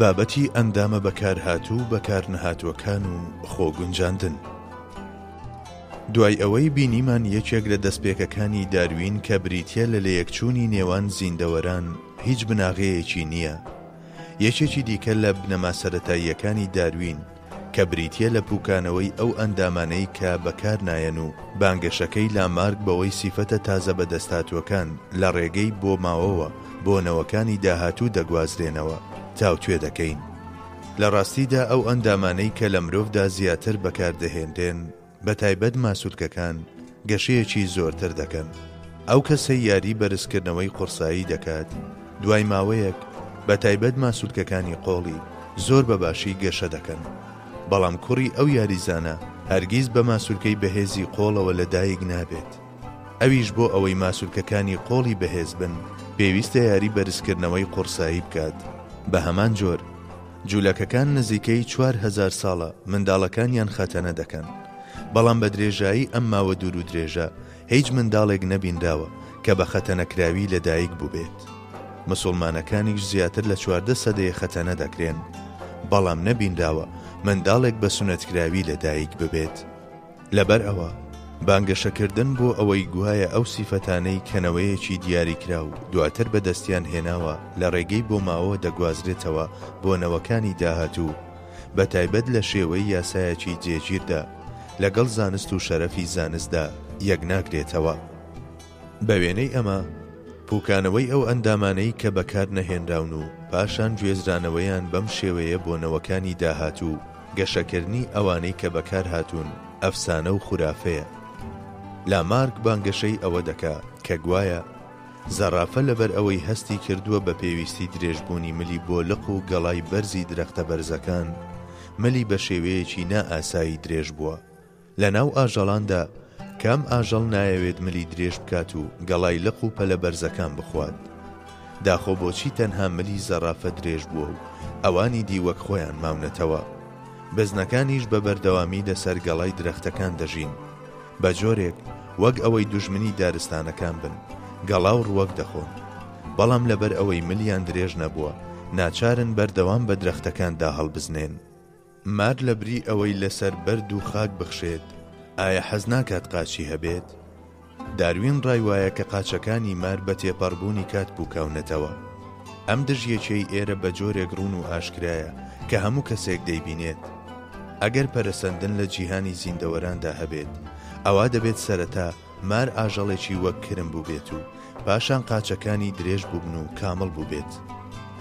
بابەتی ئەندامە بەکارهاتوو و بەکارنەهاتووەکان و خۆگونجاندن دوای ئەوەی بینیمان یەکێک لە دەستپێکەکانی داروین کە بریتە لە لەیەکچوونی نێوان زیندەوەران هیچ بناغەیەکی نییە یەکێکی دیکە لە بنەما سەتاییەکانی داروین کە بریتییە لە پووکانەوەی ئەو ئەندامانەی کە بەکار نایەن و بانگەشەکەی لامارک بەوەی سیفەتە تازە بەدەستهاتووەکان لە ڕێگەی بۆ ماوەوە بۆ نەوەکانی داهاتوو دەگوازرێنەوە تاوتوێ دەکەین. لە ڕاستیدا ئەو ئەندامانەی کە لە مرۆڤدا زیاتر بەکار دەهێنرێن، بەتایبەت ماسولکەکان گەشەیەکی زۆرتر دەکەن، ئەو کەسەی یاری بەرزکردنەوەی قوڕسایی دەکات دوای ماوەیەک بەتایبەت ماسولکەکانی قۆڵی زۆر بە باشی گەشە دەکەن، بەڵام کوڕی ئەو یاریزانە هەرگیز بە ماسولکەی بەهێزی قۆڵەوە لەدایک نابێت، ئەویش بۆ ئەوەی ماسولکەکانی قۆڵی بەهێز بن پێویستە یاری بەرزکردنەوەی قوڕسایی بکات، بە هەمان جۆر جولەکەکان نزیکەی چوار هەزار ساڵە منداڵەکانیان خەتەنە دەکەن، بەڵام بە درێژایی ئەم ماوە دوورودرێژە هیچ منداڵێک نەبینراوە کە بە خەتەنەکراوی لەدایک بووبێت. مسوڵمانەکانیش زیاتر لە چواردە سەدەیە خەتەنە دەکرێن، بەڵام نەبینراوە منداڵێک بە سوننەتکراوی لەدایک ببێت. لەبەر ئەوە بانگەشەکردن بۆ ئەوەی گوایە ئەو سیفەتانەی کە نەوەیەکی دیاریکراو دواتر بەدەستیان هێناوە لە ڕێگەی بۆماوەوە دەگوازرێتەوە بۆ نەوەکانی داهاتوو بە تایبەت لە شێوەی یاسایەکی جێگیردا لەگەڵ زانست و شەرەفی زانستدا یەکناگرێتەوە. بە وێنەی ئەمە، پووکانەوەی ئەو ئەندامانەی کە بەکار نەهێنراون و پاشان گوێزرانەوەیان بەم شێوەیە بۆ نەوەکانی داهاتوو، گەشەکردنی ئەوانەی کە بەکار هاتوون ئەفسانە و خورافەیە. لامارک بانگەشەی ئەوە دەکا کە گوایە زەڕافە لەبەر ئەوەی هەستی کردووە بە پێویستی درێژبوونی ملی بۆ لق و گەڵای بەرزی درەختە بەرزەکان، ملی بە شێوەیەکی نائاسایی درێژ بووە. لە ناو ئاژەڵاندا کام ئاژەڵ نایەوێت ملی درێژ بکات و گەڵای لق و پەلە بەرزەکان بخوات؟ داخۆ بۆچی تەنها ملی زەڕافە درێژ بووە و ئەوانی دی وەک خۆیان ماونەتەوە؟ بزنەکانیش بە بەردەوامی لەسەر گەڵای درەختەکان دەژین، بە جۆرێک وەک ئەوەی دوژمنی دارستانەکان بن، گەڵا و ڕووەک دەخۆن. بەڵام لەبەر ئەوەی ملیان درێژ نەبووە، ناچارن بەردەوام بە درەختەکاندا هەڵبزنێن. مار لەبری ئەوەی لەسەر بەرد و خاک بخشێت، ئایا حەز ناکات قاچی هەبێت؟ داروین ڕای وایە کە قاچەکانی مار بە تێپەڕبوونی کات پووکاونەتەوە. ئەم دژیەکیی ئێرە بە جۆرێک ڕوون و ئاشکرایە کە هەموو کەسێک دەیبینێت. ئەگەر پەرەسەندن لە جیهانی زیندەوەراندا هەبێت، ئەوا دەبێت سەرەتا، مار ئاژەڵێکی وەک کرم بووبێت و پاشان قاچەکانی درێژ بووبن و کامڵ بووبێت.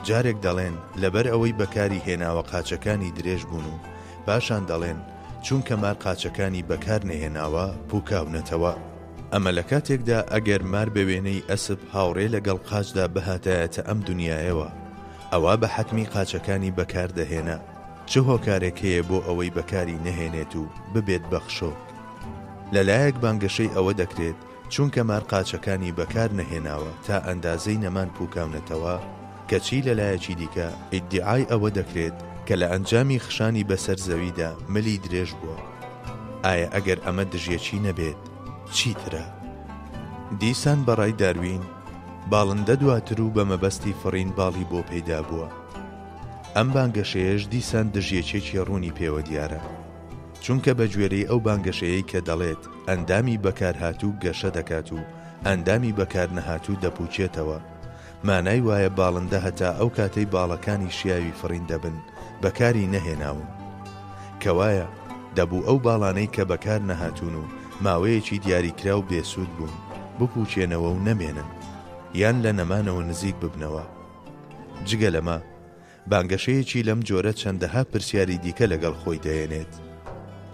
جارێک دەڵێن لەبەر ئەوەی بەکاری هێناوە قاچەکانی درێژ بوون و پاشان دەڵێن چونکە مار قاچەکانی بەکار نەهێناوە پووکاونەتەوە. ئەمە لە کاتێکدا ئەگەر مار بە وێنەی ئەسپ هاوڕێ لەگەڵ قاچدا بهاتایەتە ئەم دونیایەوە ئەوا بە حەتمی قاچەکانی بەکار دەهێنا، چ هۆکارێک هەیە بۆ ئەوەی بەکاری نەهێنێت و ببێت بە خشۆک؟ لە لایەک بانگەشەی ئەوە دەکرێت چونکە مار قاچەکانی بەکار نەهێناوە تا ئەندازەی نەمان پوکاونەتەوە، کەچی لە لایەکی دیکە ئیدیعای ئەوە دەکرێت کە لە ئەنجامی خشانی بەسەر زەویدا ملی درێژ بووە. ئایا ئەگەر ئەمە دژیەکی نەبێت چیترە؟ دیسان بە ڕای داروین، باڵندە دواتر و بە مەبەستی فڕین باڵی بۆ پەیدا بووە. ئەم بانگەشەیەش دیسان دژیەکێکی ڕوونی پێوە دیارە. چونکە بە گوێرەی ئەو بانگەشەیەی کە دەڵێت ئەندامی بەکارهاتوو گەشە دەکات و ئەندامی بەکارنەهاتوو دەپووچێتەوە، مانای وایە باڵندە هەتا ئەو کاتەی باڵەکانی شیاوی فڕین دەبن بەکاری نەهێناون. کەوایە، دەبوو ئەو باڵانەی کە بەکار نەهاتوون و ماوەیەکی دیاریکراو بێسوود بوون، بپووچێنەوە و نەمێنن، یان لە نەمانەوە نزیک ببنەوە. جگە لەمە، بانگەشەیەکی لەم جۆرە چەندەها پرسیاری دیکە لەگەڵ خۆی دەهێنێت،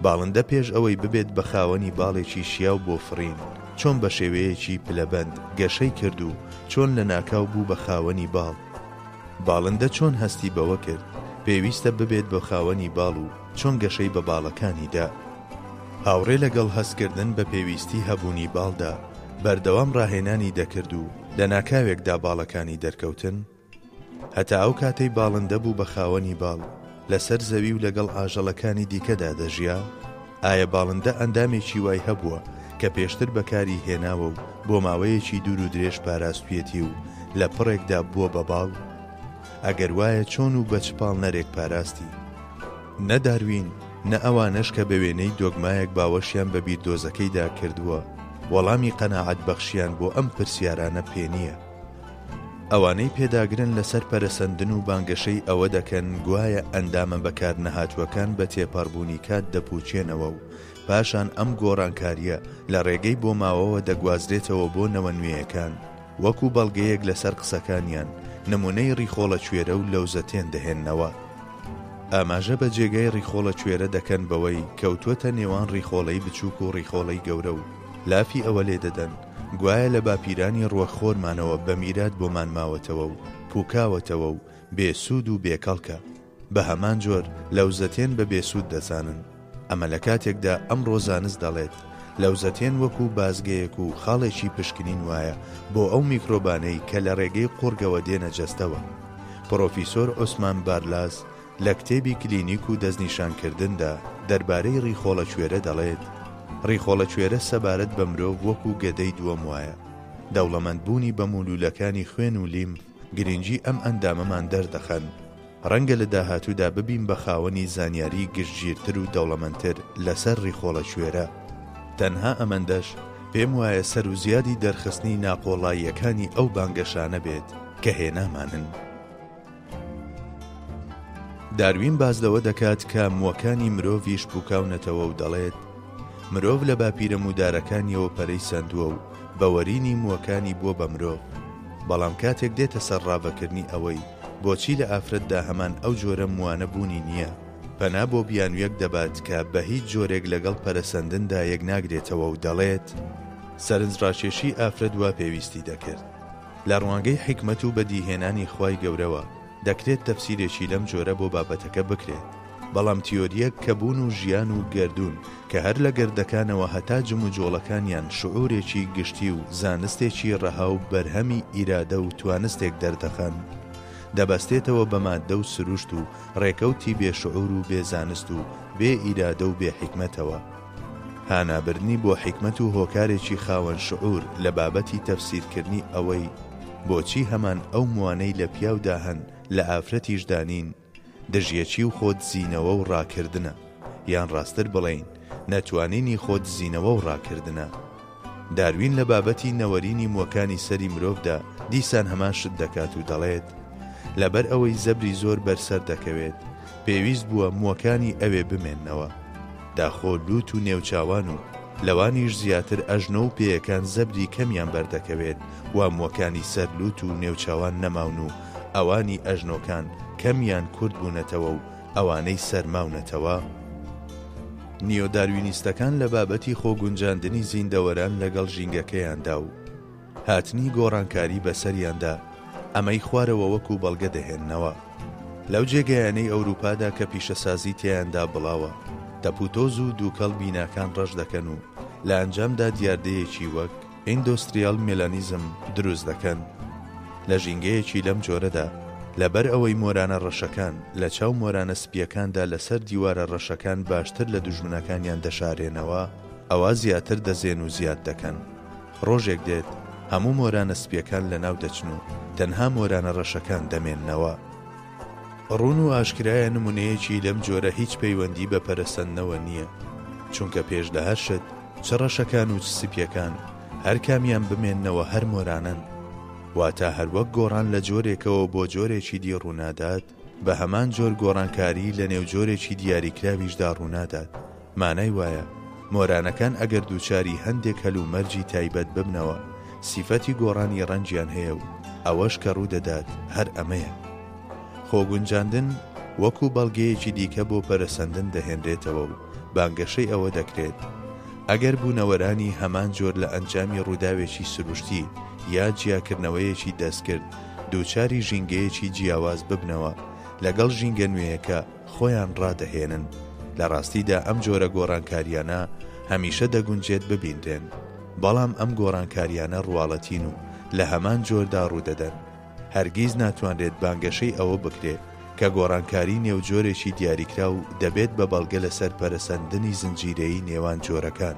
باڵندە پێش ئەوەی ببێت بە خاوەنی باڵێکی شیاو بۆ فڕین، چۆن بە شێوەیەکی پلەبەند گەشەی کرد و چۆن لەناکاو بوو بە خاوەنی باڵ؟ باڵندە چۆن هەستی بەوە کرد پێویستە ببێت بە خاوەنی باڵ و چۆن گەشەی بە باڵەکانی دا؟ هاوڕێ لەگەڵ هەستکردن بە پێویستی هەبوونی باڵدا، بەردەوام ڕاهێنانی دەکرد و لەناکاوێکدا باڵەکانی دەرکەوتن؟ هەتا ئەو کاتەی باڵندە بوو بە خاوەنی باڵ، لەسەر زەوی و لەگەڵ ئاژەڵەکانی دیکەدا دەژیا؟ ئایا باڵندە ئەندامێکی وای هەبووە کە پێشتر بەکاری هێناوە و بۆ ماوەیەکی دوور و درێژ پاراستویەتی و لە پڕێکدا بووە بە باڵ؟ ئەگەر وایە چۆن و بە چ پاڵنەرێک پاراستی؟ نە داروین، نە ئەوانەش کە بە وێنەی دۆگمایەک باوەشیان بە بیردۆزەکەیدا کردووە، وەڵامی قەناعەتبەخشیان بۆ ئەم پرسیارانە پێ نییە. ئەوانەی پێداگرن لەسەر پەرەسەندن و بانگەشەی ئەوە دەکەن گوایە ئەندامە بەکارنەهاتووەکان بە تێپەڕبوونی کات دەپووچێنەوە و پاشان ئەم گۆڕانکارییە لە ڕێگەی بۆماوەوە دەگوازرێتەوە بۆ نەوە نوێیەکان وەکو بەڵگەیەک لەسەر قسەکانیان نمونەی ڕیخۆڵە کوێرە و لەوزەتێن دەهێننەوە. ئاماژە بە جێگای ڕیخۆڵە کوێرە دەکەن بەوەی کەوتووەتە نێوان ڕیخۆڵەی بچووک و ڕیخۆڵەی گەورە و لافی ئەوە لێدەدەن گوایە لە باپیرانی ڕوەکخۆرمانەوە بە میرات بۆمان ماوەتەوە و پووکاوەتەوە و بێ سوود و بێ کەڵکە. بە هەمان جۆر لەوزەتێن بە بێ سوود دەزانن. ئەمە لە کاتێکدا ئەمڕۆ زانست دەڵێت، لەوزەتێن وەکوو بازگەیەک و خاڵێکی پشکنین وایە بۆ ئەو میکرۆبانەی کە لە ڕێگەی قوڕگەوە دێنە جەستەوە. پڕۆفیسۆر عوسمان بارلاس لە کتێبی کلینیک و دەستنیشانکردندا دەربارەی ڕیخۆڵەکوێرە دەڵێت، ڕیخۆڵەکوێرە سەبارەت بە مرۆڤ وەکو گەدەی دووەم وایە، دەوڵەمەندبوونی بە مولولەکانی خوێن و لیم گرنگی ئەم ئەندامەمان دەردەخەن، ڕەنگە لە داهاتوودا ببین بە خاوەنی زانیاری گشتگیرتر و دەوڵەمەندتر لەسەر ڕیخۆڵەکوێرە، تەنها ئەمەندەش پێم وایە سەر و زیادی دەرخستنی ناقۆڵاییەکانی ئەو بانگەشانە بێت کە هێنامانن. داروین باس لەوە دەکات کە مووەکانی مرۆڤیش پوکاونەتەوە و دەڵێت، مرۆڤ لە باپیرە موودارەکانیەوە پەرەی سەندووە و بە وەرینی مووەکانی بووە بە مرۆڤ، بەڵام کاتێک دێتە سەر ڕاڤەکردنی ئەوەی بۆچی لە ئافرەتدا هەمان ئەو جۆرە مووانە بوونی نییە، پەنا بۆ بیانویەک دەبات کە بە هیچ جۆرێک لەگەڵ پەرەسەندندا یەکناگرێتەوە و دەڵێت، سەرنجڕاکێشی ئافرەت وا پێویستی دەکرد. لە ڕوانگەی حیکمەت و بەدیهێنانی خوای گەورەوە، دەکرێت تەفسیرێکی لەم جۆرە بۆ بابەتەکە بکرێت، بەڵام تیۆرییەک کە بوون و ژیان و گەردوون کە هەر لە گردەکانەوە هەتا جموجۆڵەکانیان شعورێکی گشتی و زانستێکی ڕەها و بەرهەمی ئیرادە و توانستێک دەردەخەن دەبەستێتەوە بە ماددە و سروشت و ڕێکەوتی بێ شعور و بێ زانست و بێ ئیرادە و بێ حیکمەتەوە. هانابردنی بۆ حیکمەت و هۆکارێکی خاوەن شعور لە بابەتی تەفسیرکردنی ئەوەی بۆچی هەمان ئەو موانەی لە پیاودا هەن لە ئافرەتیشدا نین، دژیەکی و خۆدزینەوە و ڕاکردنە، یان ڕاستر بڵێین نەتوانینی خۆدزینەوە و ڕاکردنە. داروین لە بابەتی نەوەرینی موەکانی سەری مرۆڤدا دیسان هەمان شت دەکات و دەڵێت، لەبەر ئەوەی زەبری زۆر بەر سەر دەکەوێت، پێویست بووە موەکانی ئەوێ بمێننەوە. داخۆ لووت و نێوچاوان و لەوانیش زیاتر ئەژنۆ و پێیەکان زەبری کەمیان بەر دەکەوێت وا موەکانی سەر لووت و نێوچاوان نەماون و ئەوانی ئەژنۆکان کەم یان کورت بوونەتەوە و ئەوانەی سەرماونەتەوە؟ نیۆداروینیستەکان لە بابەتی خۆگونجاندنی زیندەوەران لەگەڵ ژینگەکەیاندا و هاتنی گۆڕانکاری بەسەریاندا ئەمەی خوارەوە وەکو بەڵگە دەهێننەوە، لەو جێگەیانەی ئەوروپادا کە پیشەسازی تیایاندا بڵاوە، تەپوتۆز و دووکەڵ بیناکان ڕەش دەکەن و لە ئەنجامدا دیاردەیەکی وەک، ئیندۆستریال مێلانیزم دروست دەکەن لە ژینگەیەکی لەم جۆرەدا لەبەر ئەوەی مۆرانە ڕەشەکان لە چاو مۆرانە سپییەکاندا لەسەر دیوارە ڕەشەکان باشتر لە دوژمنەکانیان دەشارێنەوە ئەوا زیاتر دەزێن و زیاد دەکەن ڕۆژێک دێت هەموو مۆرانە سپییەکان لەناو دەچن و تەنها مۆرانە ڕەشەکان دەمێننەوە. ڕوون و ئاشکرایە نمونەیەکی لەم جۆرە هیچ پەیوەندی بە پەرەسەندنەوە نییە، چونکە پێش لە هەر شت چ ڕەشەکان و چ سپییەکان هەر کامیان بمێننەوە هەر مۆرانەن، واتە هەر وەک گۆڕان لە جۆرێکەوە بۆ جۆرێکی دی ڕوونادات، بە هەمان جۆر گۆڕانکاریی لەنێو جۆرێکی دیاریکراویشدا ڕوونادات. مانای وایە مۆرانەکان ئەگەر دووچاری هەندێک هەلومەرجی تایبەت ببنەوە سیفەتی گۆڕانی ڕەنگیان هەیە و ئەوەش کە ڕوو دەدات هەر ئەمەیە. خۆگونجاندن وەکوو بەڵگەیەکی دیکە بۆ پەرەسەندن دەهێنرێتەوە و بانگەشەی ئەوە دەکرێت ئەگەر بوونەوەرانی هەمان جۆر لە ئەنجامی ڕووداوێکی سروشتی یا جیاکردنەوەیەکی دەستکرد دووچاری ژینگەیەکی جیاواز ببنەوە لەگەڵ ژینگە نوێیەکە خۆیان ڕادەهێنن، لە ڕاستیدا ئەم جۆرە گۆڕانکارییانە هەمیشە دەگونجێت ببینرێن، بەڵام ئەم گۆڕانکارییانە ڕواڵەتین و لە هەمان جۆردا ڕوودەدەن. هەرگیز ناتوانرێت بانگەشەی ئەوە بکرێ کە گۆڕانکاری نێو جۆرێکی دیاریکراو دەبێت بە بەڵگە لەسەر پەرەسەندنی زنجیرەیی نێوان جۆرەکان.